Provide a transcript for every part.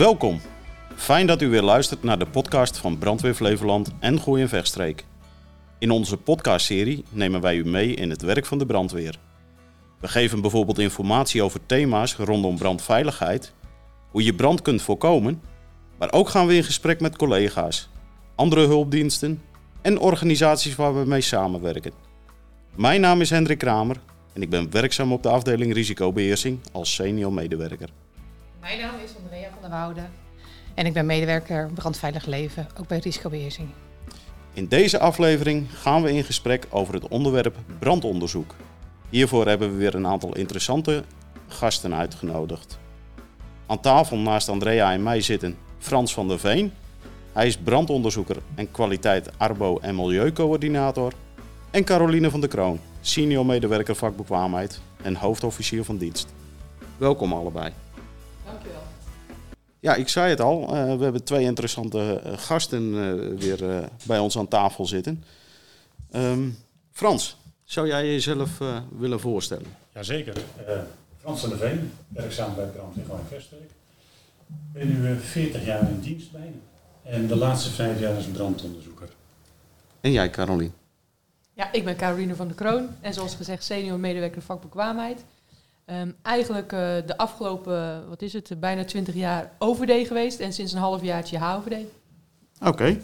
Welkom. Fijn dat u weer luistert naar de podcast van Brandweer Flevoland en Gooi en Vechtstreek. In onze podcastserie nemen wij u mee in het werk van de brandweer. We geven bijvoorbeeld informatie over thema's rondom brandveiligheid, hoe je brand kunt voorkomen, maar ook gaan we in gesprek met collega's, andere hulpdiensten en organisaties waar we mee samenwerken. Mijn naam is Hendrik Kramer en ik ben werkzaam op de afdeling risicobeheersing als senior medewerker. Mijn naam is Andrea van der Woude en ik ben medewerker brandveilig leven, ook bij risicobeheersing. In deze aflevering gaan we in gesprek over het onderwerp brandonderzoek. Hiervoor hebben we weer een aantal interessante gasten uitgenodigd. Aan tafel naast Andrea en mij zitten Frans van der Veen. Hij is brandonderzoeker en kwaliteit arbo- en milieucoördinator. En Caroline van der Kroon, senior medewerker vakbekwaamheid en hoofdofficier van dienst. Welkom allebei. Dankjewel. Ja, ik zei het al, eh, we hebben twee interessante eh, gasten eh, weer bij ons aan tafel zitten. Ehm, Frans, zou jij jezelf eh, willen voorstellen? Jazeker. Eh Frans van der Veen, werkzaam bij Brandweer Gewoon Vestwerk. Ik ben nu eh, 40 jaar in dienst bijna. En de laatste vijf jaar als brandonderzoeker. En jij, Caroline? Ja, ik ben Caroline van der Kroon en zoals gezegd senior medewerker vakbekwaamheid. Ehm, eigenlijk eh, de afgelopen, wat is het, bijna 20 jaar OVD geweest en sinds een halfjaartje HOVD. Oké.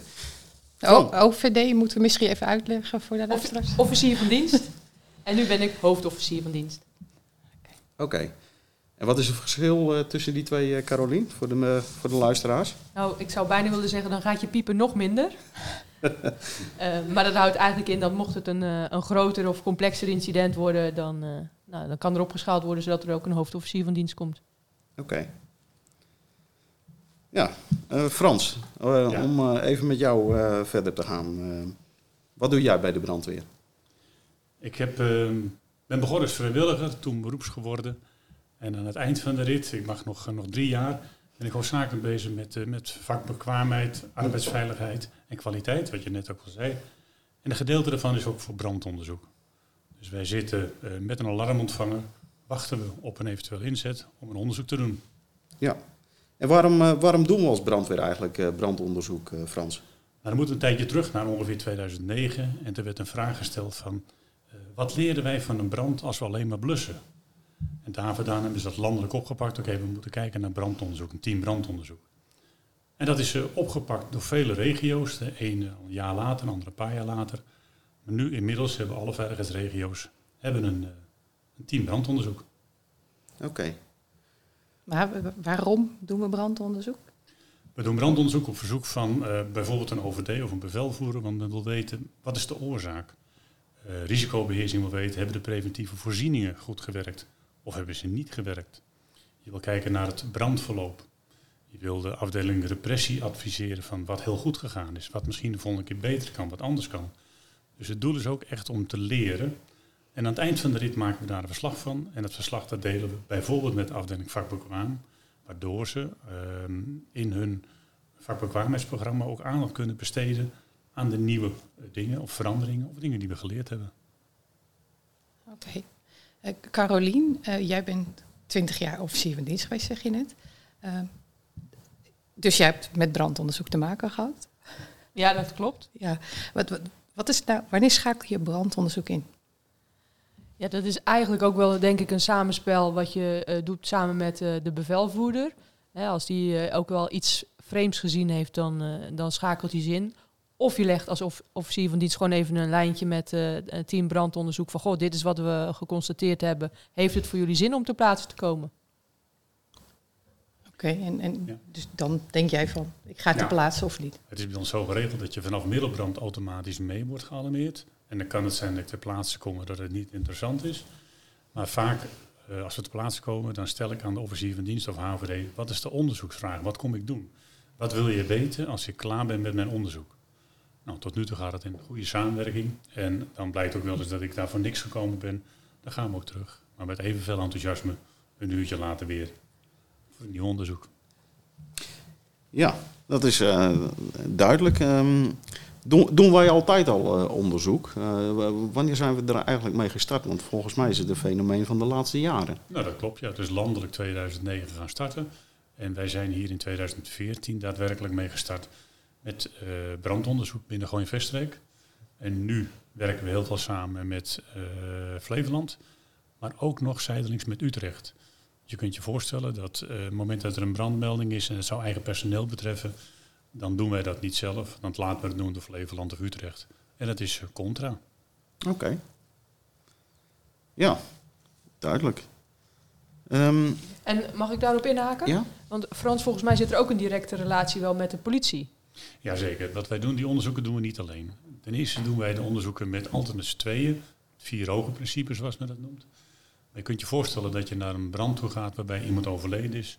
Oh, OVD moeten we misschien even uitleggen voor de luisteraars. Officier van dienst. En nu ben ik hoofdofficier van dienst. Oké. En wat is het verschil eh, tussen die twee, eh, Caroline, voor de, voor de luisteraars? Nou, ik zou bijna willen zeggen, dan gaat je piepen nog minder. Maar dat houdt eigenlijk in dat mocht het een, een groter of complexer incident worden, dan, eh, nou, dan kan er opgeschaald worden zodat er ook een hoofdofficier van dienst komt. Oké. Ja, eh, Frans, eh, Ja. om eh, even met jou eh, verder te gaan. eh, wat doe jij bij de brandweer? Ik heb, eh, ben begonnen als vrijwilliger, toen beroeps geworden. En aan het eind van de rit, ik mag nog, nog drie jaar, ben ik hoofdzakelijk bezig met, eh, met vakbekwaamheid, arbeidsveiligheid en kwaliteit, wat je net ook al zei. En een gedeelte daarvan is ook voor brandonderzoek. Dus wij zitten eh, met een alarmontvanger, wachten we op een eventueel inzet om een onderzoek te doen. Ja. En waarom, eh, waarom doen we als brandweer eigenlijk eh, brandonderzoek, Frans? Maar dan moeten we een tijdje terug naar ongeveer 2009 en er werd een vraag gesteld van wat leren wij van een brand als we alleen maar blussen? En daar vandaan hebben ze dat landelijk opgepakt. Oké, we moeten kijken naar brandonderzoek, een team brandonderzoek. En dat is opgepakt door vele regio's. De ene een jaar later, de andere een paar jaar later. Maar nu inmiddels hebben alle veiligheidsregio's hebben een, eh, een team brandonderzoek. Oké. Maar wa- waarom doen we brandonderzoek? We doen brandonderzoek op verzoek van eh, bijvoorbeeld een OVD of een bevelvoerder, want men wil weten wat is de oorzaak. Eh risicobeheersing wil weten, hebben de preventieve voorzieningen goed gewerkt of hebben ze niet gewerkt. Je wil kijken naar het brandverloop. Je wil de afdeling repressie adviseren van wat heel goed gegaan is, wat misschien de volgende keer beter kan, wat anders kan. Dus het doel is ook echt om te leren. En aan het eind van de rit maken we daar een verslag van. En dat verslag dat delen we bijvoorbeeld met de afdeling vakbekwaam waardoor ze ehm, in hun vakbekwaamheidsprogramma ook aandacht kunnen besteden aan de nieuwe eh, dingen of veranderingen of dingen die we geleerd hebben. Oké. Eh, Carolien, eh, jij bent 20 jaar officier van dienst geweest, zeg je net. Eh, dus jij hebt met brandonderzoek te maken gehad. Ja, dat klopt. Ja. Wat, wat, wat is nou, wanneer schakel je brandonderzoek in? Ja, dat is eigenlijk ook wel, denk ik, een samenspel wat je eh, doet samen met eh, de bevelvoerder. Hè, als die eh, ook wel iets vreemds gezien heeft, dan, dan schakelt hij ze in. Of je legt als of- officier van dienst gewoon even een lijntje met een team brandonderzoek van... ...goh, dit is wat we geconstateerd hebben. Heeft het voor jullie zin om ter plaatse te komen? Oké, en, en Ja. dus dan denk jij van, ik ga ter Ja. plaatse of niet? Het is bij ons zo geregeld dat je vanaf middelbrand automatisch mee wordt gealarmeerd. En dan kan het zijn dat ik ter plaatse kom dat het niet interessant is. Maar vaak, eh, als we ter plaatse komen, dan stel ik aan de officier van dienst of HVD... wat is de onderzoeksvraag? Wat kom ik doen? Wat wil je weten als ik klaar ben met mijn onderzoek? Nou, tot nu toe gaat het in goede samenwerking. En dan blijkt ook wel eens dat ik daar voor niks gekomen ben. Dan gaan we ook terug. Maar met evenveel enthousiasme een uurtje later weer nieuw onderzoek. Ja, dat is eh, duidelijk. Ehm, doen, doen wij altijd al eh, onderzoek? Eh, wanneer zijn we er eigenlijk mee gestart? Want volgens mij is het een fenomeen van de laatste jaren. Nou, dat klopt. Ja. Het is landelijk 2009 gaan starten. En wij zijn hier in 2014 daadwerkelijk mee gestart met brandonderzoek binnen Gooi Veststreek. En nu werken we heel veel samen met Flevoland, maar ook nog zijdelings met Utrecht. Je kunt je voorstellen dat uh, het moment dat er een brandmelding is en het zou eigen personeel betreffen, dan doen wij dat niet zelf. Dan laten we het doen door Flevoland of Utrecht. En dat is contra. Oké. Ja, duidelijk. Um, en mag ik daarop inhaken? Ja. Want Frans, volgens mij zit er ook een directe relatie wel met de politie. Jazeker. Wat wij doen, die onderzoeken doen we niet alleen. Ten eerste doen wij de onderzoeken met altijd met z'n tweeën. Vier ogen principe, zoals men dat noemt. Je kunt je voorstellen dat je naar een brand toe gaat waarbij iemand overleden is.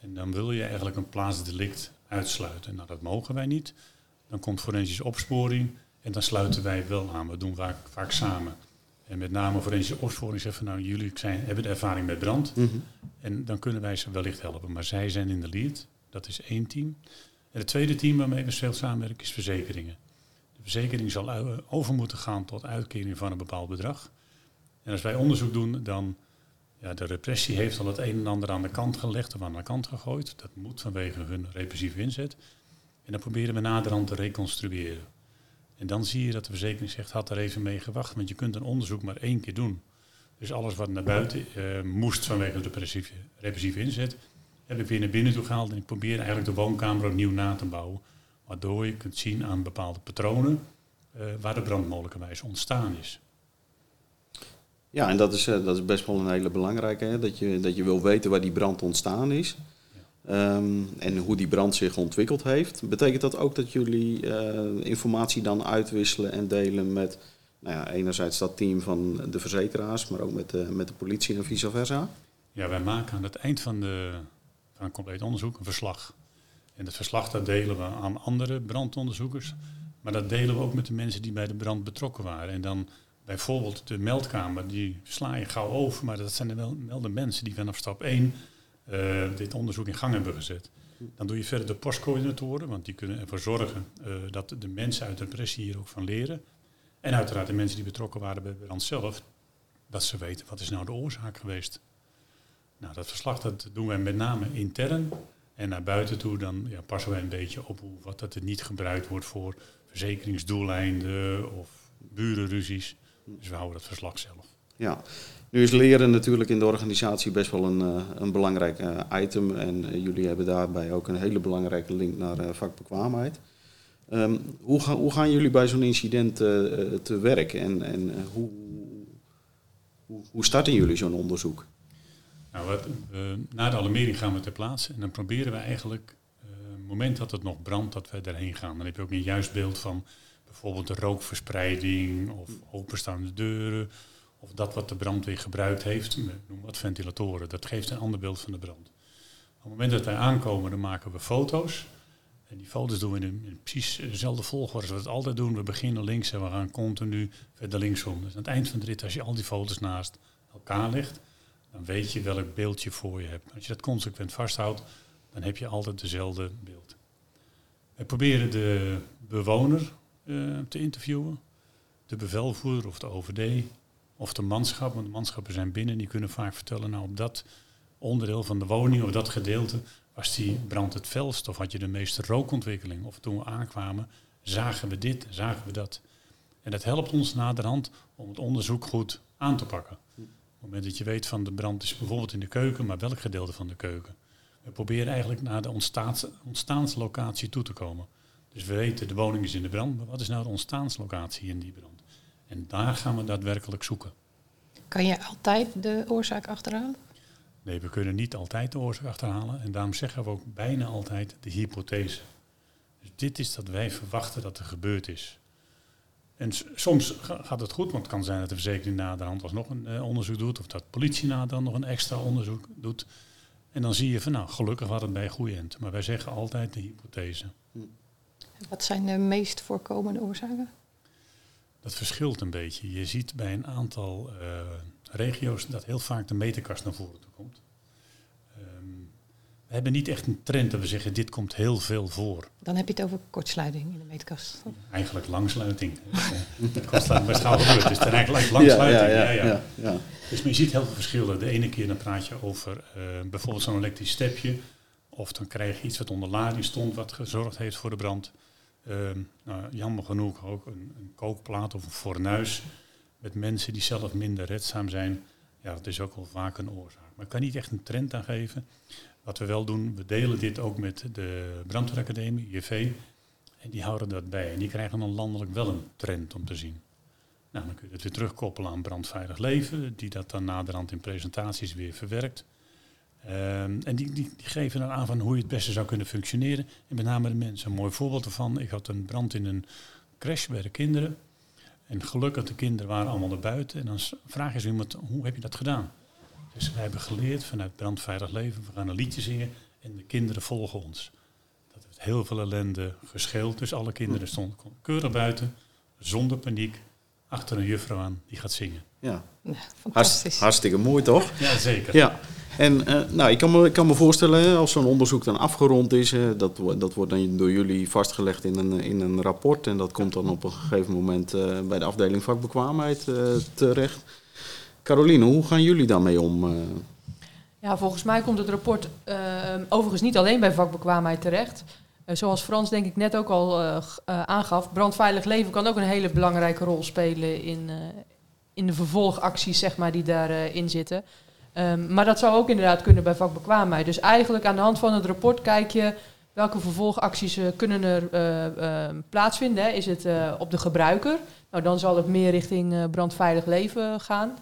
En dan wil je eigenlijk een plaatsdelict uitsluiten. Nou, dat mogen wij niet. Dan komt forensische opsporing en dan sluiten wij wel aan. We doen vaak, vaak samen. En met name forensische opsporing zeggen van nou, jullie zijn, hebben de ervaring met brand. Mhm. En dan kunnen wij ze wellicht helpen. Maar zij zijn in de lead. Dat is één team. En het tweede team waarmee we veel samenwerken is verzekeringen. De verzekering zal over moeten gaan tot uitkering van een bepaald bedrag. En als wij onderzoek doen, dan ja, de repressie heeft al het een en ander aan de kant gelegd of aan de kant gegooid. Dat moet vanwege hun repressieve inzet. En dan proberen we naderhand te reconstrueren. En dan zie je dat de verzekering zegt, had er even mee gewacht, want je kunt een onderzoek maar één keer doen. Dus alles wat naar buiten uh, moest vanwege de repressieve, inzet, heb ik weer naar binnen toe gehaald. En ik probeer eigenlijk de woonkamer opnieuw na te bouwen. Waardoor je kunt zien aan bepaalde patronen uh, waar de brand mogelijkerwijs ontstaan is. Ja, en dat is, uh, dat is best wel een hele belangrijke. Hè? Dat, je, dat je wil weten waar die brand ontstaan is. Um, en hoe die brand zich ontwikkeld heeft. Betekent dat ook dat jullie uh, informatie dan uitwisselen en delen met nou ja, enerzijds dat team van de verzekeraars, maar ook met de, met de politie en vice versa? Ja, wij maken aan het eind van, de, van een compleet onderzoek een verslag. En dat verslag dat delen we aan andere brandonderzoekers. Maar dat delen we ook met de mensen die bij de brand betrokken waren. En dan bijvoorbeeld de meldkamer, die sla je gauw over. Maar dat zijn wel, de mensen die vanaf stap 1 uh, dit onderzoek in gang hebben gezet. Dan doe je verder de postcoördinatoren, want die kunnen ervoor zorgen uh, dat de mensen uit de depressie hier ook van leren. En uiteraard de mensen die betrokken waren bij brand zelf, dat ze weten wat is nou de oorzaak geweest. Nou, dat verslag dat doen wij met name intern. En naar buiten toe dan ja, passen wij een beetje op hoe, wat dat er niet gebruikt wordt voor verzekeringsdoeleinden of burenruzies. Dus we houden dat verslag zelf. Ja, nu is leren natuurlijk in de organisatie best wel een, uh, een belangrijk uh, item. En uh, jullie hebben daarbij ook een hele belangrijke link naar vakbekwaamheid. Um, hoe, ga, hoe, gaan jullie bij zo'n incident te werk en, en hoe, hoe, hoe, starten jullie zo'n onderzoek? Nou, wat, na de alarmering gaan we ter plaatse en dan proberen we eigenlijk, het moment dat het nog brandt, dat we erheen gaan. Dan heb je ook een juist beeld van bijvoorbeeld de rookverspreiding of openstaande deuren of dat wat de brandweer gebruikt heeft, noem wat ventilatoren, dat geeft een ander beeld van de brand. Op het moment dat wij aankomen, dan maken we foto's. En die foto's doen we in, precies dezelfde volgorde zoals we het altijd doen. We beginnen links en we gaan continu verder linksom. Dus aan het eind van de rit, als je al die foto's naast elkaar legt, dan weet je welk beeld je voor je hebt. Als je dat consequent vasthoudt, dan heb je altijd dezelfde beeld. We proberen de bewoner uh, te interviewen, de bevelvoerder of de OVD, of de manschap, want de manschappen zijn binnen, die kunnen vaak vertellen, nou op dat onderdeel van de woning of dat gedeelte was die brand het felst of had je de meeste rookontwikkeling. Of toen we aankwamen, zagen we dit, zagen we dat. En dat helpt ons naderhand om het onderzoek goed aan te pakken. Op het moment dat je weet van de brand is bijvoorbeeld in de keuken, maar welk gedeelte van de keuken. We proberen eigenlijk naar de ontstaans, ontstaanslocatie toe te komen. Dus we weten, de woning is in de brand, maar wat is nou de ontstaanslocatie in die brand? En daar gaan we daadwerkelijk zoeken. Kan je altijd de oorzaak achterhalen? Nee, we kunnen niet altijd de oorzaak achterhalen. En daarom zeggen we ook bijna altijd de hypothese. Dus dit is dat wij verwachten dat er gebeurd is. En soms gaat het goed, want het kan zijn dat de verzekering naderhand alsnog een uh, onderzoek doet. Of dat de politie naderhand nog een extra onderzoek doet. En dan zie je van nou, gelukkig had het bij goede end. Maar wij zeggen altijd de hypothese. Wat zijn de meest voorkomende oorzaken? Dat verschilt een beetje. Je ziet bij een aantal uh, regio's dat heel vaak de meterkast naar voren toe komt. Um, we hebben niet echt een trend dat we zeggen dit komt heel veel voor. Dan heb je het over kortsluiting in de meterkast. Eigenlijk langsluiting. kortsluiting bij schaal gebeurt. Dus dan eigenlijk langsluiting. Ja, ja, ja, ja, ja. Dus je ziet heel veel verschillen. De ene keer dan praat je over uh, bijvoorbeeld zo'n elektrisch stepje Of dan krijg je iets wat onder lading stond, wat gezorgd heeft voor de brand. Ehm, nou, jammer genoeg ook een, een, kookplaat of een fornuis met mensen die zelf minder redzaam zijn. Ja, dat is ook wel vaak een oorzaak. Maar ik kan niet echt een trend aangeven. Wat we wel doen, we delen dit ook met de Brandweeracademie, JV. En die houden dat bij. En die krijgen dan landelijk wel een trend om te zien. Nou, dan kun je het weer terugkoppelen aan brandveilig leven, die dat dan naderhand in presentaties weer verwerkt. Um, en die, die, die, geven dan aan van hoe je het beste zou kunnen functioneren. En met name de mensen. Een mooi voorbeeld ervan, ik had een brand in een crash bij de kinderen. En gelukkig, de kinderen waren allemaal naar buiten. En dan vraag je zo iemand, hoe heb je dat gedaan? Dus wij hebben geleerd vanuit Brandveilig Leven, we gaan een liedje zingen en de kinderen volgen ons. Dat heeft heel veel ellende gescheeld. Dus alle kinderen stonden keurig buiten, zonder paniek, achter een juffrouw aan die gaat zingen. Ja, fantastisch. hartstikke mooi toch? Ja, zeker. Ja. En uh, nou, ik kan, me, ik kan me voorstellen, als zo'n onderzoek dan afgerond is, dat, dat wordt dan door jullie vastgelegd in een, in een rapport. En dat komt dan op een gegeven moment uh, bij de afdeling vakbekwaamheid terecht. Caroline, hoe gaan jullie daarmee om? Ja, volgens mij komt het rapport overigens niet alleen bij vakbekwaamheid terecht. zoals Frans denk ik net ook al aangaf, brandveilig leven kan ook een hele belangrijke rol spelen in, in de vervolgacties zeg maar, die daarin zitten. Um, maar dat zou ook inderdaad kunnen bij vakbekwaamheid. Dus eigenlijk aan de hand van het rapport kijk je welke vervolgacties uh, kunnen er uh, plaatsvinden. Hè. Is het uh, op de gebruiker? Nou, dan zal het meer richting brandveilig leven gaan.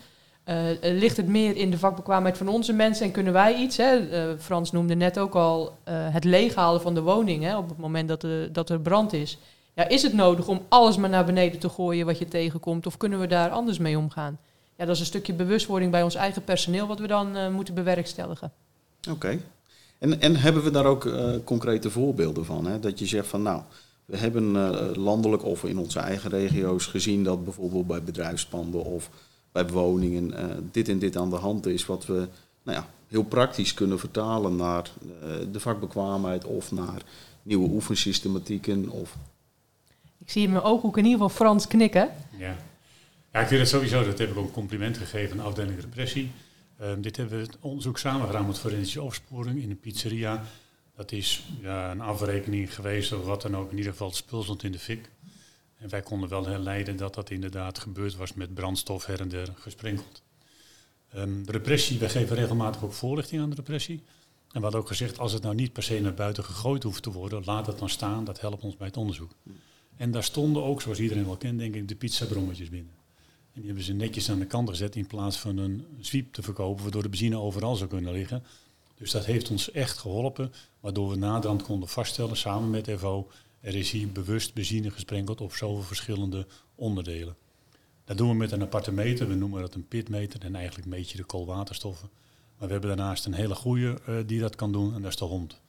ligt het meer in de vakbekwaamheid van onze mensen en kunnen wij iets? Hè? Frans noemde net ook al het leeghalen van de woning hè, op het moment dat, dat er brand is. Ja, is het nodig om alles maar naar beneden te gooien wat je tegenkomt? Of kunnen we daar anders mee omgaan? Ja, dat is een stukje bewustwording bij ons eigen personeel wat we dan uh, moeten bewerkstelligen. Oké. En, en hebben we daar ook uh, concrete voorbeelden van? Hè? Dat je zegt van nou, we hebben uh, landelijk of in onze eigen regio's gezien dat bijvoorbeeld bij bedrijfspanden of bij woningen dit en dit aan de hand is, wat we nou ja, heel praktisch kunnen vertalen naar de vakbekwaamheid of naar nieuwe oefensystematieken. Of... Ik zie in mijn ooghoek in ieder geval Frans knikken. Ja. Ja, ik vind het sowieso, dat heb ik ook een compliment gegeven aan afdeling repressie. Um, dit hebben we het onderzoek samen gedaan met forensische opsporing in een pizzeria. Dat is ja, een afrekening geweest of wat dan ook. In ieder geval het spul stond in de fik. En wij konden wel herleiden dat dat inderdaad gebeurd was met brandstof her en der gesprenkeld. De repressie, wij geven regelmatig ook voorlichting aan de repressie. En we hadden ook gezegd, als het nou niet per se naar buiten gegooid hoeft te worden, laat het dan staan. Dat helpt ons bij het onderzoek. En daar stonden ook, zoals iedereen wel kent, denk ik, de pizzabrommetjes binnen. En die hebben ze netjes aan de kant gezet in plaats van een sweep te verkopen, waardoor de benzine overal zou kunnen liggen. Dus dat heeft ons echt geholpen, waardoor we naderhand konden vaststellen, samen met FO, er is hier bewust benzine gesprenkeld op zoveel verschillende onderdelen. Dat doen we met een aparte meter, we noemen dat een pitmeter en eigenlijk meet je de koolwaterstoffen. Maar we hebben daarnaast een hele goede uh, die dat kan doen en dat is de hond.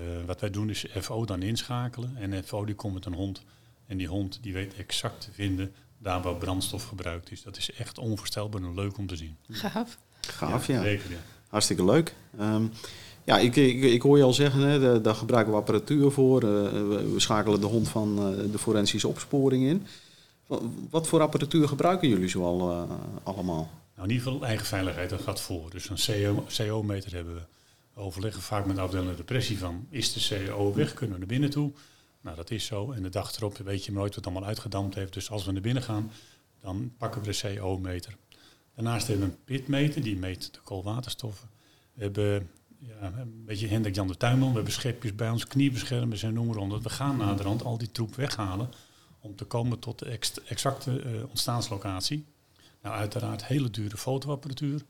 Uh, wat wij doen is FO dan inschakelen en FO die komt met een hond en die hond die weet exact te vinden daar waar brandstof gebruikt is. Dat is echt onvoorstelbaar en leuk om te zien. Gaaf. Gaaf, ja. Zeker, ja. Hartstikke leuk. Um, ja, ik, ik, ik, hoor je al zeggen, hè, daar gebruiken we apparatuur voor. Uh, we, we, schakelen de hond van uh, de forensische opsporing in. Wat voor apparatuur gebruiken jullie zoal uh, allemaal? Nou, in ieder geval eigen veiligheid, dat gaat voor. Dus een CO-meter hebben we. We overleggen vaak met de afdeling depressie van, is de CO weg, kunnen we naar binnen toe? Nou, dat is zo. En de dag erop weet je nooit wat allemaal uitgedampt heeft. Dus als we naar binnen gaan, dan pakken we de CO-meter. Daarnaast hebben we een pitmeter, die meet de koolwaterstoffen. We hebben ja, een beetje Hendrik Jan de Tuinman, we hebben schepjes bij ons, kniebeschermers en noem maar onder. We gaan naderhand al die troep weghalen om te komen tot de exacte uh, ontstaanslocatie. Nou, uiteraard hele dure fotoapparatuur.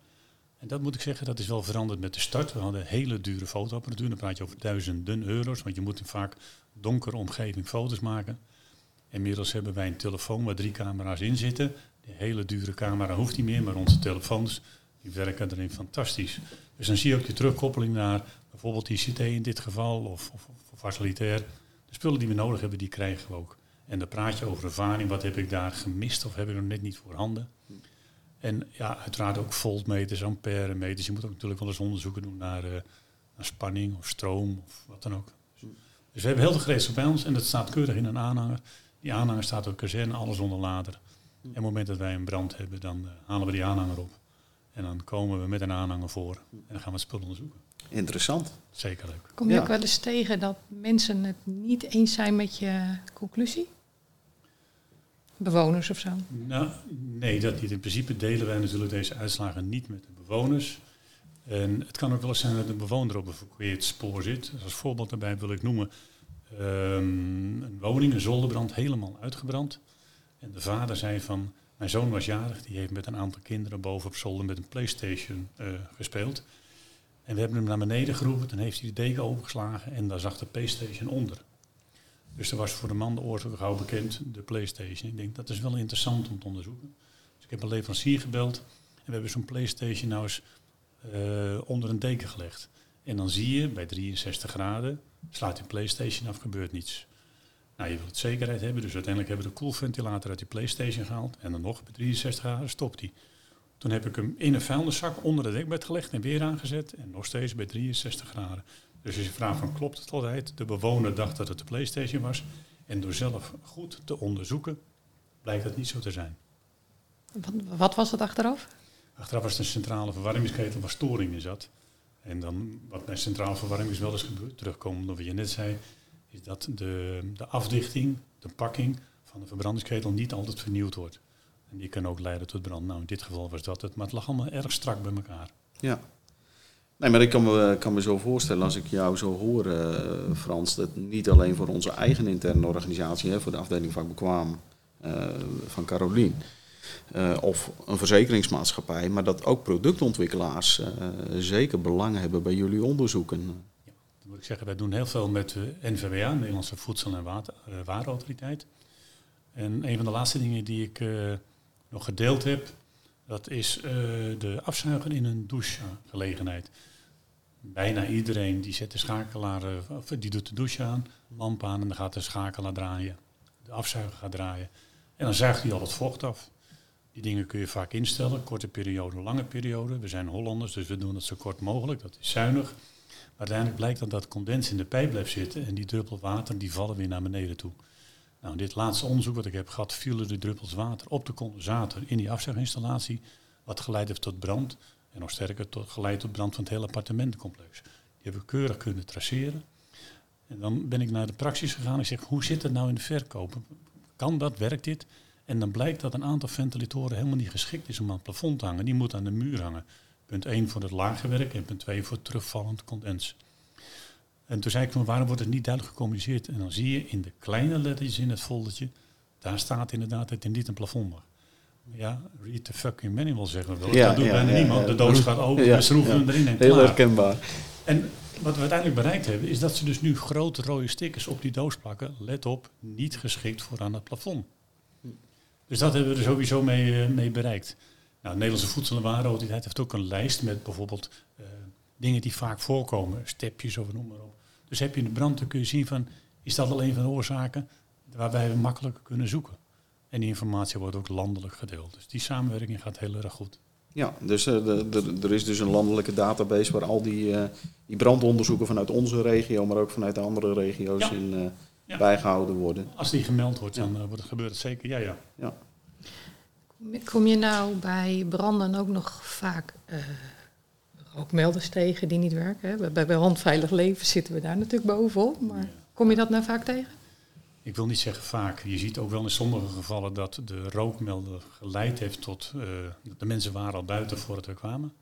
En dat moet ik zeggen, dat is wel veranderd met de start. We hadden hele dure fotoapparatuur. Dan praat je over duizenden euro's. Want je moet vaak donkere omgeving foto's maken. Inmiddels hebben wij een telefoon waar drie camera's in zitten. Die hele dure camera hoeft niet meer, maar onze telefoons die werken erin fantastisch. Dus dan zie je ook je terugkoppeling naar bijvoorbeeld ICT in dit geval of, of, of facilitair. De spullen die we nodig hebben, die krijgen we ook. En dan praat je over ervaring. Wat heb ik daar gemist of heb ik nog net niet voorhanden? En ja, uiteraard ook voltmeters, amperemeters. Je moet ook natuurlijk wel eens onderzoeken doen naar, uh, naar spanning of stroom of wat dan ook. Dus we hebben heel veel gereedschap bij ons en dat staat keurig in een aanhanger. Die aanhanger staat op kazerne, alles onder lader. En op het moment dat wij een brand hebben, dan uh, halen we die aanhanger op. En dan komen we met een aanhanger voor en dan gaan we het spul onderzoeken. interessant. Zeker leuk. Kom je Ja. ook wel eens tegen dat mensen het niet eens zijn met je conclusie? Bewoners of zo? Nou, nee, dat niet. In principe delen wij natuurlijk deze uitslagen niet met de bewoners. En het kan ook wel eens zijn dat een bewoner op een verkeerd spoor zit. Dus als voorbeeld daarbij wil ik noemen ehm, een woning, een zolderbrand, helemaal uitgebrand. En de vader zei van, mijn zoon was jarig, die heeft met een aantal kinderen boven op zolder met een Playstation eh, gespeeld. En we hebben hem naar beneden geroepen, toen heeft hij de deken opengeslagen en daar zag de Playstation onder. Dus er was voor de man de oorzaak gauw bekend, de PlayStation. Ik denk dat is wel interessant om te onderzoeken. Dus ik heb een leverancier gebeld en we hebben zo'n PlayStation nou eens eh, onder een deken gelegd. En dan zie je bij 63 graden, slaat die PlayStation af, gebeurt niets. Nou, je wilt zekerheid hebben, dus uiteindelijk hebben we de koelventilator uit die PlayStation gehaald. En dan nog bij 63 graden stopt die. Toen heb ik hem in een vuilniszak onder het dekbed gelegd en weer aangezet. En nog steeds bij 63 graden. Dus als je vraagt van klopt het altijd? De bewoner dacht dat het de PlayStation was. En door zelf goed te onderzoeken, blijkt dat niet zo te zijn. Wat, wat was het achteraf? Achteraf was het een centrale verwarmingsketel waar storing in zat. En dan, wat bij centrale verwarming is wel eens gebeurd, terugkomend op wat je net zei, is dat de, de afdichting, de pakking van de verbrandingsketel niet altijd vernieuwd wordt. En die kan ook leiden tot brand. Nou, in dit geval was dat het, maar het lag allemaal erg strak bij elkaar. Ja. Nee, maar ik kan me, kan me zo voorstellen, als ik jou zo hoor, eh, Frans, dat niet alleen voor onze eigen interne organisatie, hè, voor de afdeling van Bekwaam eh, van Carolien, eh, of een verzekeringsmaatschappij, maar dat ook productontwikkelaars eh, zeker belang hebben bij jullie onderzoeken. Dan moet ik zeggen, wij doen heel veel met de NVWA, Nederlandse Voedsel- en eh, Warenautoriteit. En een van de laatste dingen die ik eh, nog gedeeld heb, dat is eh, de afzuiger in een douchegelegenheid. Bijna iedereen die zet de schakelaar, eh, of die doet de douche aan, lamp aan en dan gaat de schakelaar draaien. De afzuiger gaat draaien. En dan zuigt hij al het vocht af. Die dingen kun je vaak instellen, korte periode, lange periode. We zijn Hollanders, dus we doen het zo kort mogelijk. Dat is zuinig. Maar uiteindelijk blijkt dat dat condens in de pijp blijft zitten en die druppel water die vallen weer naar beneden toe. Nou, dit laatste onderzoek wat ik heb gehad, vielen de druppels water op de condensator in die afzuiginstallatie, wat geleid heeft tot brand. En nog sterker, tot, geleid tot brand van het hele appartementencomplex. Die hebben we keurig kunnen traceren. En dan ben ik naar de praxis gegaan. Ik zeg, hoe zit het nou in de verkoop? Kan dat, werkt dit? En dan blijkt dat een aantal ventilatoren helemaal niet geschikt is om aan het plafond te hangen. Die moeten aan de muur hangen. Punt 1 voor het lage werk en punt 2 voor terugvallend condens. En toen zei ik van waarom wordt het niet duidelijk gecommuniceerd? En dan zie je in de kleine lettertjes in het foldertje, daar staat inderdaad dat er niet een plafond mag. Ja, read the fucking manual zeggen we wel. Ja, dat doet ja, bijna ja, niemand. De doos gaat open, we schroeven hem erin en Heel klaar. herkenbaar. En wat we uiteindelijk bereikt hebben, is dat ze dus nu grote rode stickers op die doos plakken. Let op, niet geschikt voor aan het plafond. Dus dat hebben we er sowieso mee, eh, mee bereikt. Nou, de Nederlandse Voedsel- en Warenautoriteit heeft ook een lijst met bijvoorbeeld eh, dingen die vaak voorkomen, stepjes of noem maar op. Dus heb je een brand, dan kun je zien van, is dat al een van de oorzaken waarbij we makkelijker kunnen zoeken. En die informatie wordt ook landelijk gedeeld. Dus die samenwerking gaat heel erg goed. Ja, dus eh, de- de- er is dus een landelijke database waar al die, eh, die brandonderzoeken vanuit onze regio, maar ook vanuit de andere regio's Ja. in eh, Ja. bijgehouden worden. Als die gemeld wordt, dan wordt het, gebeurt het zeker. Ja, ja. Ja. Kom je nou bij branden ook nog vaak eh, rookmelders tegen die niet werken? Hè? Bij, bij Handveilig Leven zitten we daar natuurlijk bovenop. Maar kom je dat nou vaak tegen? Ik wil niet zeggen vaak. Je ziet ook wel in sommige gevallen dat de rookmelder geleid heeft tot... eh, de mensen waren al buiten voordat we kwamen.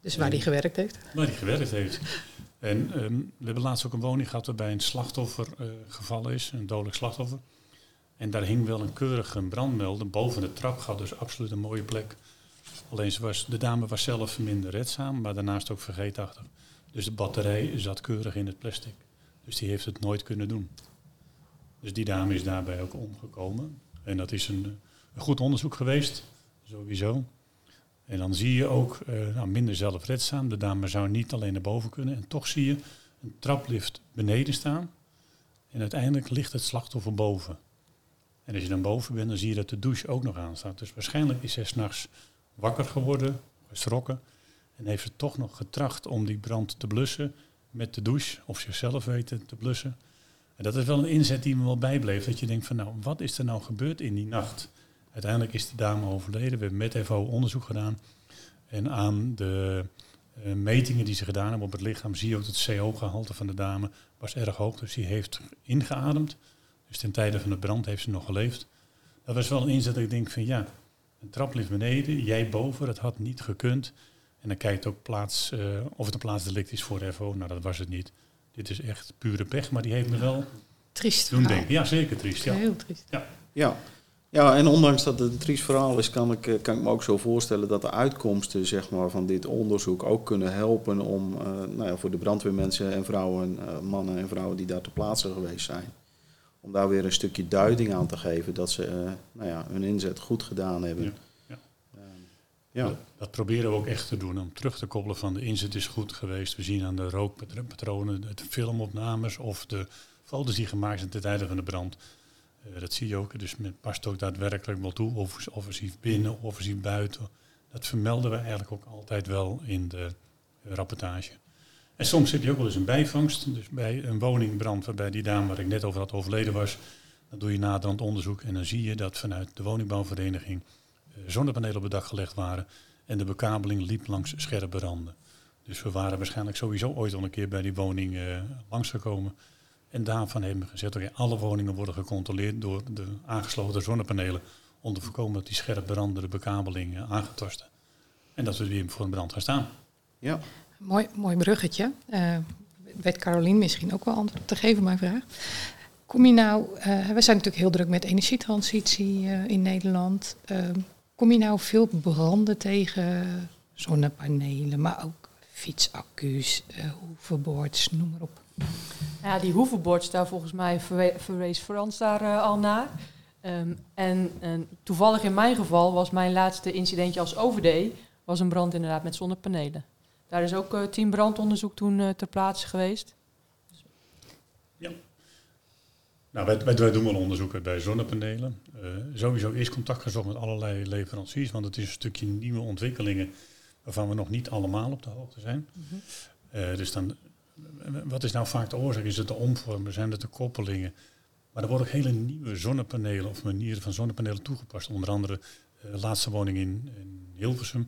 Dus waar die gewerkt heeft? Waar die gewerkt heeft. En ehm, we hebben laatst ook een woning gehad waarbij een slachtoffer eh, gevallen is. Een dodelijk slachtoffer. En daar hing wel een keurige brandmelder boven de trap. Gaat dus absoluut een mooie plek. Alleen ze was, de dame was zelf minder redzaam, maar daarnaast ook vergeetachtig. Dus de batterij zat keurig in het plastic. Dus die heeft het nooit kunnen doen. Dus die dame is daarbij ook omgekomen. En dat is een, een goed onderzoek geweest, sowieso. En dan zie je ook eh, nou, minder zelfredzaam. De dame zou niet alleen naar boven kunnen. En toch zie je een traplift beneden staan. En uiteindelijk ligt het slachtoffer boven. En als je dan boven bent, dan zie je dat de douche ook nog aanstaat. Dus waarschijnlijk is zij s'nachts wakker geworden, geschrokken. En heeft ze toch nog getracht om die brand te blussen met de douche. Of zichzelf weten te blussen. En dat is wel een inzet die me wel bijbleef. Dat je denkt van nou, wat is er nou gebeurd in die nacht? Uiteindelijk is de dame overleden. We hebben met FO onderzoek gedaan. En aan de eh, metingen die ze gedaan hebben op het lichaam, zie je ook dat het CO-gehalte van de dame was erg hoog. Dus die heeft ingeademd. Dus ten tijde van de brand heeft ze nog geleefd. Dat was wel een inzet dat ik denk van ja, een trap ligt beneden, jij boven, dat had niet gekund. En dan kijkt ook plaats, uh, of het een plaatsdelict is voor FO. Nou, dat was het niet. Dit is echt pure pech, maar die heeft me wel triest doen denken. Ja, zeker triest. Ja. Heel triest. Ja. Ja. Ja, en ondanks dat het een triest verhaal is, kan ik, kan ik me ook zo voorstellen dat de uitkomsten zeg maar, van dit onderzoek ook kunnen helpen om uh, nou ja, voor de brandweermensen en vrouwen, uh, mannen en vrouwen die daar ter plaatse geweest zijn, om daar weer een stukje duiding aan te geven dat ze uh, nou ja, hun inzet goed gedaan hebben. Ja, ja. Dat, proberen we ook echt te doen, om terug te koppelen van de inzet is goed geweest. We zien aan de rookpatronen, de filmopnames of de foto's die gemaakt zijn ten tijde van de brand. Uh, dat zie je ook, dus men past ook daadwerkelijk wel toe, of offensief binnen, offensief buiten. Dat vermelden we eigenlijk ook altijd wel in de rapportage. En soms heb je ook wel eens een bijvangst. Dus bij een woningbrand waarbij die dame waar ik net over had overleden was, dan doe je naderhand onderzoek en dan zie je dat vanuit de woningbouwvereniging zonnepanelen op het dak gelegd waren en de bekabeling liep langs scherpe randen. Dus we waren waarschijnlijk sowieso ooit al een keer bij die woning uh, langsgekomen. En daarvan hebben we gezegd, oké, alle woningen worden gecontroleerd door de aangesloten zonnepanelen om te voorkomen dat die scherp brandende bekabeling uh, aangetast En dat we weer voor een brand gaan staan. Ja. Mooi, mooi bruggetje. Uh, weet Carolien misschien ook wel antwoord op te geven, mijn vraag. Kom je nou, uh, we zijn natuurlijk heel druk met energietransitie uh, in Nederland. Kom je nou veel branden tegen zonnepanelen, maar ook fietsaccu's, hoverboards, noem maar op? Ja, die hoverboards daar volgens mij verwe verwees Frans daar uh, al naar. Um, en, toevallig in mijn geval was mijn laatste incidentje als OVD was een brand inderdaad met zonnepanelen. Daar is ook uh, team brandonderzoek toen uh, ter plaatse geweest. Ja. Nou, wij, doen wel onderzoeken bij zonnepanelen. sowieso is contact gezocht met allerlei leveranciers, want het is een stukje nieuwe ontwikkelingen waarvan we nog niet allemaal op de hoogte zijn. Mm -hmm. dus dan wat is nou vaak de oorzaak? Is het de omvormen? Zijn het de koppelingen? Maar er worden ook hele nieuwe zonnepanelen of manieren van zonnepanelen toegepast. Onder andere de uh, laatste woning in, in Hilversum.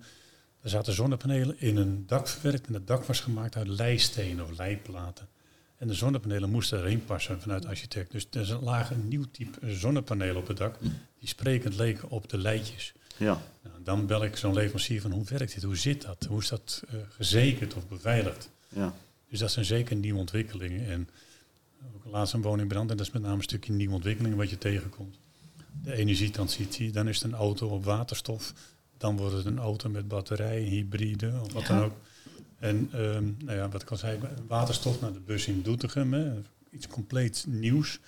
Daar zaten zonnepanelen in een dak verwerkt en het dak was gemaakt uit leistenen of leiplaten. En de zonnepanelen moesten erin passen vanuit de architect. Dus er lag een nieuw type zonnepanelen op het dak die sprekend leken op de leidjes. Ja. Nou, dan bel ik zo'n leverancier van hoe werkt dit? Hoe zit dat? Hoe is dat uh, gezekerd of beveiligd? Ja. Dus dat zijn zeker nieuwe ontwikkelingen. En ook laatst een woningbrand, en dat is met name een stukje nieuwe ontwikkelingen wat je tegenkomt. De energietransitie, dan is het een auto op waterstof, dan wordt het een auto met batterij, hybride of wat ja. dan ook. En um, nou ja, wat ik al zei, waterstof naar de bus in Doetinchem, hè, iets compleet nieuws.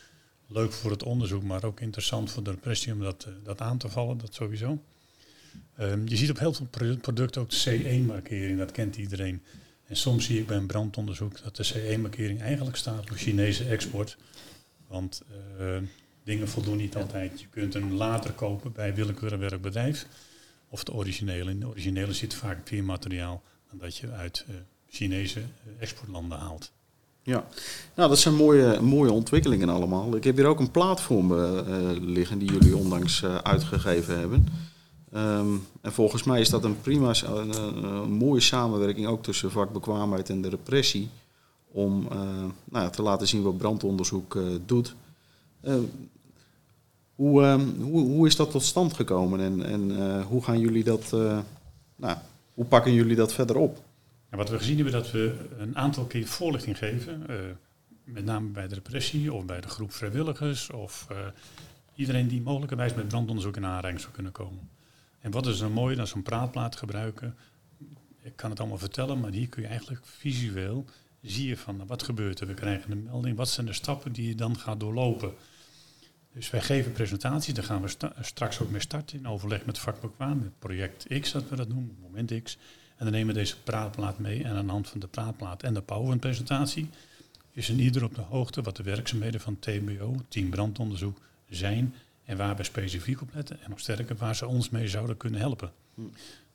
Leuk voor het onderzoek, maar ook interessant voor de repressie om dat, uh, dat aan te vallen, dat sowieso. Um, je ziet op heel veel producten ook de CE-markering, dat kent iedereen. En soms zie ik bij een brandonderzoek dat de CE-markering eigenlijk staat voor Chinese export. Want uh, dingen voldoen niet altijd. Je kunt hem later kopen bij willekeurig welk bedrijf. Of de originele. In de originele zit vaak materiaal dat je uit uh, Chinese exportlanden haalt. Ja, nou dat zijn mooie, mooie ontwikkelingen allemaal. Ik heb hier ook een me uh, liggen die jullie onlangs uitgegeven hebben. Um, en volgens mij is dat een prima, een, mooie samenwerking ook tussen vakbekwaamheid en de repressie. Om nou ja, te laten zien wat brandonderzoek doet. Uh, hoe, hoe, hoe, is dat tot stand gekomen en, en hoe gaan jullie dat, nou, hoe pakken jullie dat verder op? Wat we gezien hebben dat we een aantal keer voorlichting geven. met name bij de repressie of bij de groep vrijwilligers. Of iedereen die mogelijkerwijs met brandonderzoek in aanraking zou kunnen komen. En wat is er mooi dan zo'n praatplaat gebruiken? Ik kan het allemaal vertellen, maar hier kun je eigenlijk visueel zie van wat gebeurt er. We krijgen een melding, wat zijn de stappen die je dan gaat doorlopen. Dus wij geven presentaties, daar gaan we straks ook mee starten in overleg met vakbekwaam, met project X, dat we dat noemen, moment X. En dan nemen we deze praatplaat mee en aan de hand van de praatplaat en de PowerPoint-presentatie is een ieder op de hoogte wat de werkzaamheden van TBO, Team Brandonderzoek, zijn en waar we specifiek op letten. En nog sterker, waar ze ons mee zouden kunnen helpen.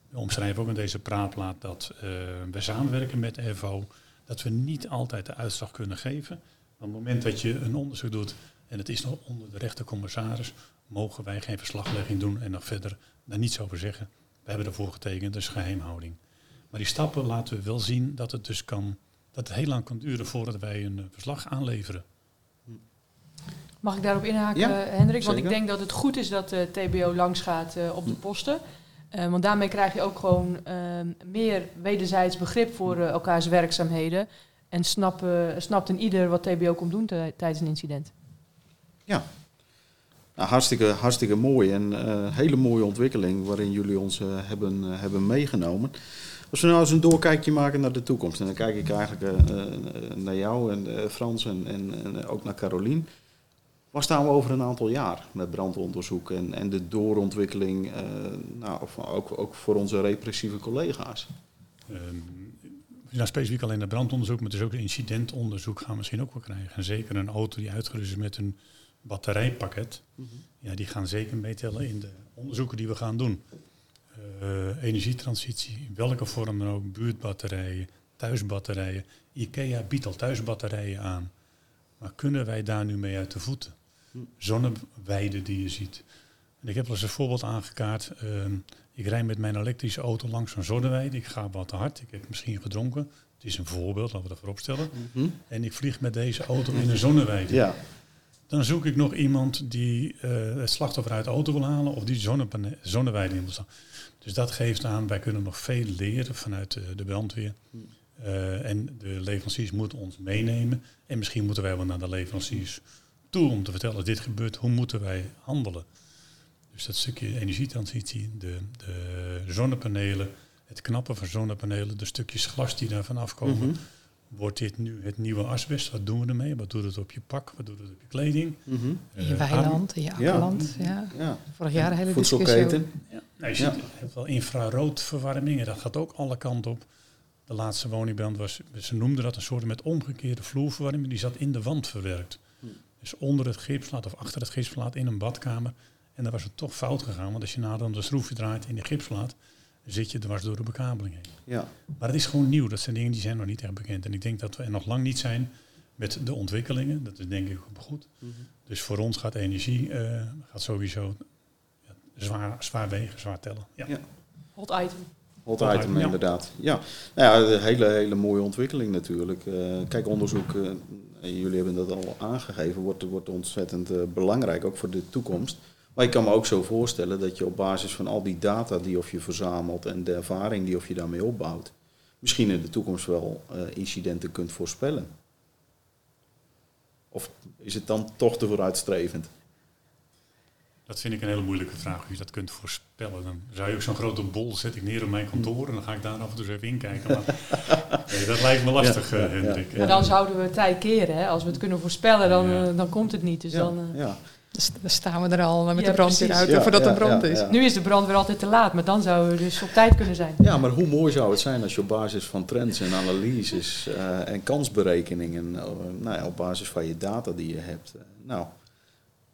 We omschrijven ook in deze praatplaat dat uh, we samenwerken met de FO. Dat we niet altijd de uitslag kunnen geven. Maar op het moment dat je een onderzoek doet en het is nog onder de rechtercommissaris, mogen wij geen verslaglegging doen en nog verder daar niets over zeggen. We hebben ervoor getekend, dus geheimhouding. Maar die stappen laten we wel zien dat het dus kan, dat het heel lang kan duren voordat wij een eh, verslag aanleveren. Mag ik daarop inhaken, Ja, Hendrik? Want ik denk dat het goed is dat de TBO langs gaat eh, op de posten. Eh, want daarmee krijg je ook gewoon ehm, meer wederzijds begrip voor eh, elkaars werkzaamheden. En snap, eh, snapt een ieder wat TBO komt doen tij- tijdens een incident. Nou, hartstikke, hartstikke mooi en eh hele mooie ontwikkeling waarin jullie ons eh, hebben, eh, hebben meegenomen. Als we nou eens een doorkijkje maken naar de toekomst, en dan kijk ik eigenlijk naar jou en Frans en, en, ook naar Carolien. Waar staan we over een aantal jaar met brandonderzoek en, en de doorontwikkeling, nou, ook, ook voor onze repressieve collega's? Ehm, nou, specifiek alleen het brandonderzoek, maar dus ook de incidentonderzoek gaan we misschien ook wel krijgen. En zeker een auto die uitgerust is met een batterijpakket, ja, die gaan zeker meetellen in de onderzoeken die we gaan doen. Eh, energietransitie, in welke vorm dan ook, buurtbatterijen, thuisbatterijen. IKEA biedt al thuisbatterijen aan. Maar kunnen wij daar nu mee uit de voeten? Zonneweiden die je ziet. En ik heb wel eens een voorbeeld aangekaart. Ehm, ik rijd met mijn elektrische auto langs een zonneweide. Ik ga wat te hard. Ik heb misschien gedronken. Het is een voorbeeld, laten we dat voorop stellen. En ik vlieg met deze auto in een zonneweide. Ja, Dan zoek ik nog iemand die eh, het slachtoffer uit de auto wil halen of die zonneweide in wil staan. Dus dat geeft aan, wij kunnen nog veel leren vanuit de, brandweer. Eh, en de leveranciers moeten ons meenemen. En misschien moeten wij wel naar de leveranciers toe om te vertellen, dit gebeurt, hoe moeten wij handelen? Dus dat stukje energietransitie, de, de zonnepanelen, het knappen van zonnepanelen, de stukjes glas die daarvan afkomen. Mhm. Wordt dit nu het nieuwe asbest? Wat doen we ermee? Wat doet het op je pak? Wat doet het op je kleding? Mhm. In je Eh, weiland, in je akkerland. Ja. ja. Vorig jaar een hele discussie over. Voedselketen. Ja, nou, je ziet, je hebt wel infraroodverwarming en dat gaat ook alle kanten op. De laatste woningbrand was, ze noemden dat een soort met omgekeerde vloerverwarming, die zat in de wand verwerkt. Dus onder het gipsplaat of achter het gipsplaat in een badkamer. En dan was het toch fout gegaan, want als je nader de schroefje draait in die gipsplaat, zit je dwars door de bekabeling heen. Ja. Maar het is gewoon nieuw, dat zijn dingen die zijn nog niet echt bekend. En ik denk dat we er nog lang niet zijn met de ontwikkelingen, dat is denk ik ook goed. Dus voor ons gaat energie eh, gaat sowieso ja, zwaar, zwaar wegen, zwaar tellen. Ja. Ja. Hot item. Hot Hot item, item, ja. inderdaad. Ja, nou ja, een hele, hele mooie ontwikkeling natuurlijk. Eh, kijk, onderzoek, eh, en jullie hebben dat al aangegeven, wordt, wordt ontzettend belangrijk, ook voor de toekomst. Maar ik kan me ook zo voorstellen dat je op basis van al die data die of je verzamelt en de ervaring die of je daarmee opbouwt, misschien in de toekomst wel eh, incidenten kunt voorspellen. Of is het dan toch te vooruitstrevend? Dat vind ik een hele moeilijke vraag, hoe je dat kunt voorspellen. Dan zou je ook zo'n grote bol zet ik neer op mijn kantoor en dan ga ik daar af en toe eens even inkijken. Maar nee, dat lijkt me lastig, Ja, eh, Hendrik. ja. Maar dan zouden we tij keren. Hè? Als we het kunnen voorspellen, dan, Ja. eh, dan komt het niet. Dus Ja, dan, ja. Dus dan staan we er al met Ja, de brandweer precies. uit Ja, voordat ja, er brand ja, is. ja. Nu is de brand weer altijd te laat, maar dan zouden we dus op tijd kunnen zijn. Ja, maar hoe mooi zou het zijn als je op basis van trends en analyses eh, en kansberekeningen, eh, nou ja, op basis van je data die je hebt, eh, nou,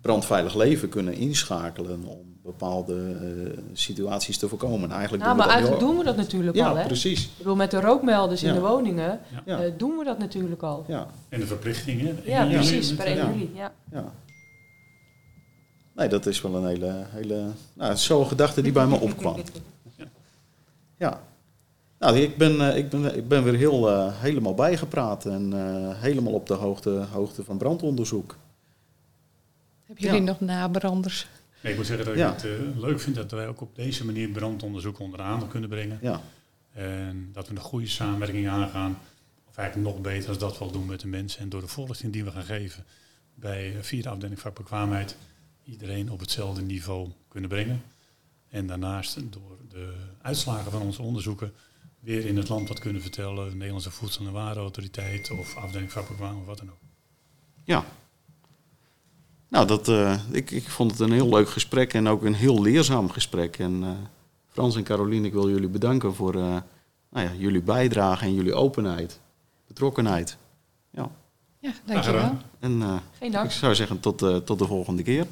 brandveilig leven kunnen inschakelen om bepaalde eh, situaties te voorkomen. Eigenlijk Nou, doen maar we eigenlijk al. doen we dat natuurlijk Ja, al. Hè? precies. Ik bedoel, met de rookmelders in Ja. de woningen Ja, eh, doen we dat natuurlijk al. ja, En de verplichtingen. Ja, Ja, precies, ja, per 1 ja. juli. Ja. Ja. Nee, dat is wel een hele, hele nou, zo'n gedachte die bij me opkwam. Ja. Nou, ik ben, eh, ik ben, ik ben weer heel, eh, helemaal bijgepraat en eh, helemaal op de hoogte, hoogte van brandonderzoek. Hebben jullie Ja. nog nabranders? Nee, ik moet zeggen dat Ja. ik het leuk vind dat wij ook op deze manier brandonderzoek onder de aandacht kunnen brengen. Ja, En dat we een goede samenwerking aangaan. Of eigenlijk nog beter als dat we al doen met de mensen. En door de voorlichting die we gaan geven bij eh, via de afdeling vakbekwaamheid iedereen op hetzelfde niveau kunnen brengen. En daarnaast door de uitslagen van onze onderzoeken weer in het land wat kunnen vertellen. De Nederlandse Voedsel- en Warenautoriteit of afdeling vakbekwaam of wat dan ook. ja. Nou, dat, eh, ik, ik vond het een heel leuk gesprek en ook een heel leerzaam gesprek. En eh, Frans en Caroline, ik wil jullie bedanken voor eh, nou ja, jullie bijdrage en jullie openheid, betrokkenheid. Ja. Ja, dankjewel. En eh, Geen dank. ik zou zeggen tot, eh, tot de volgende keer.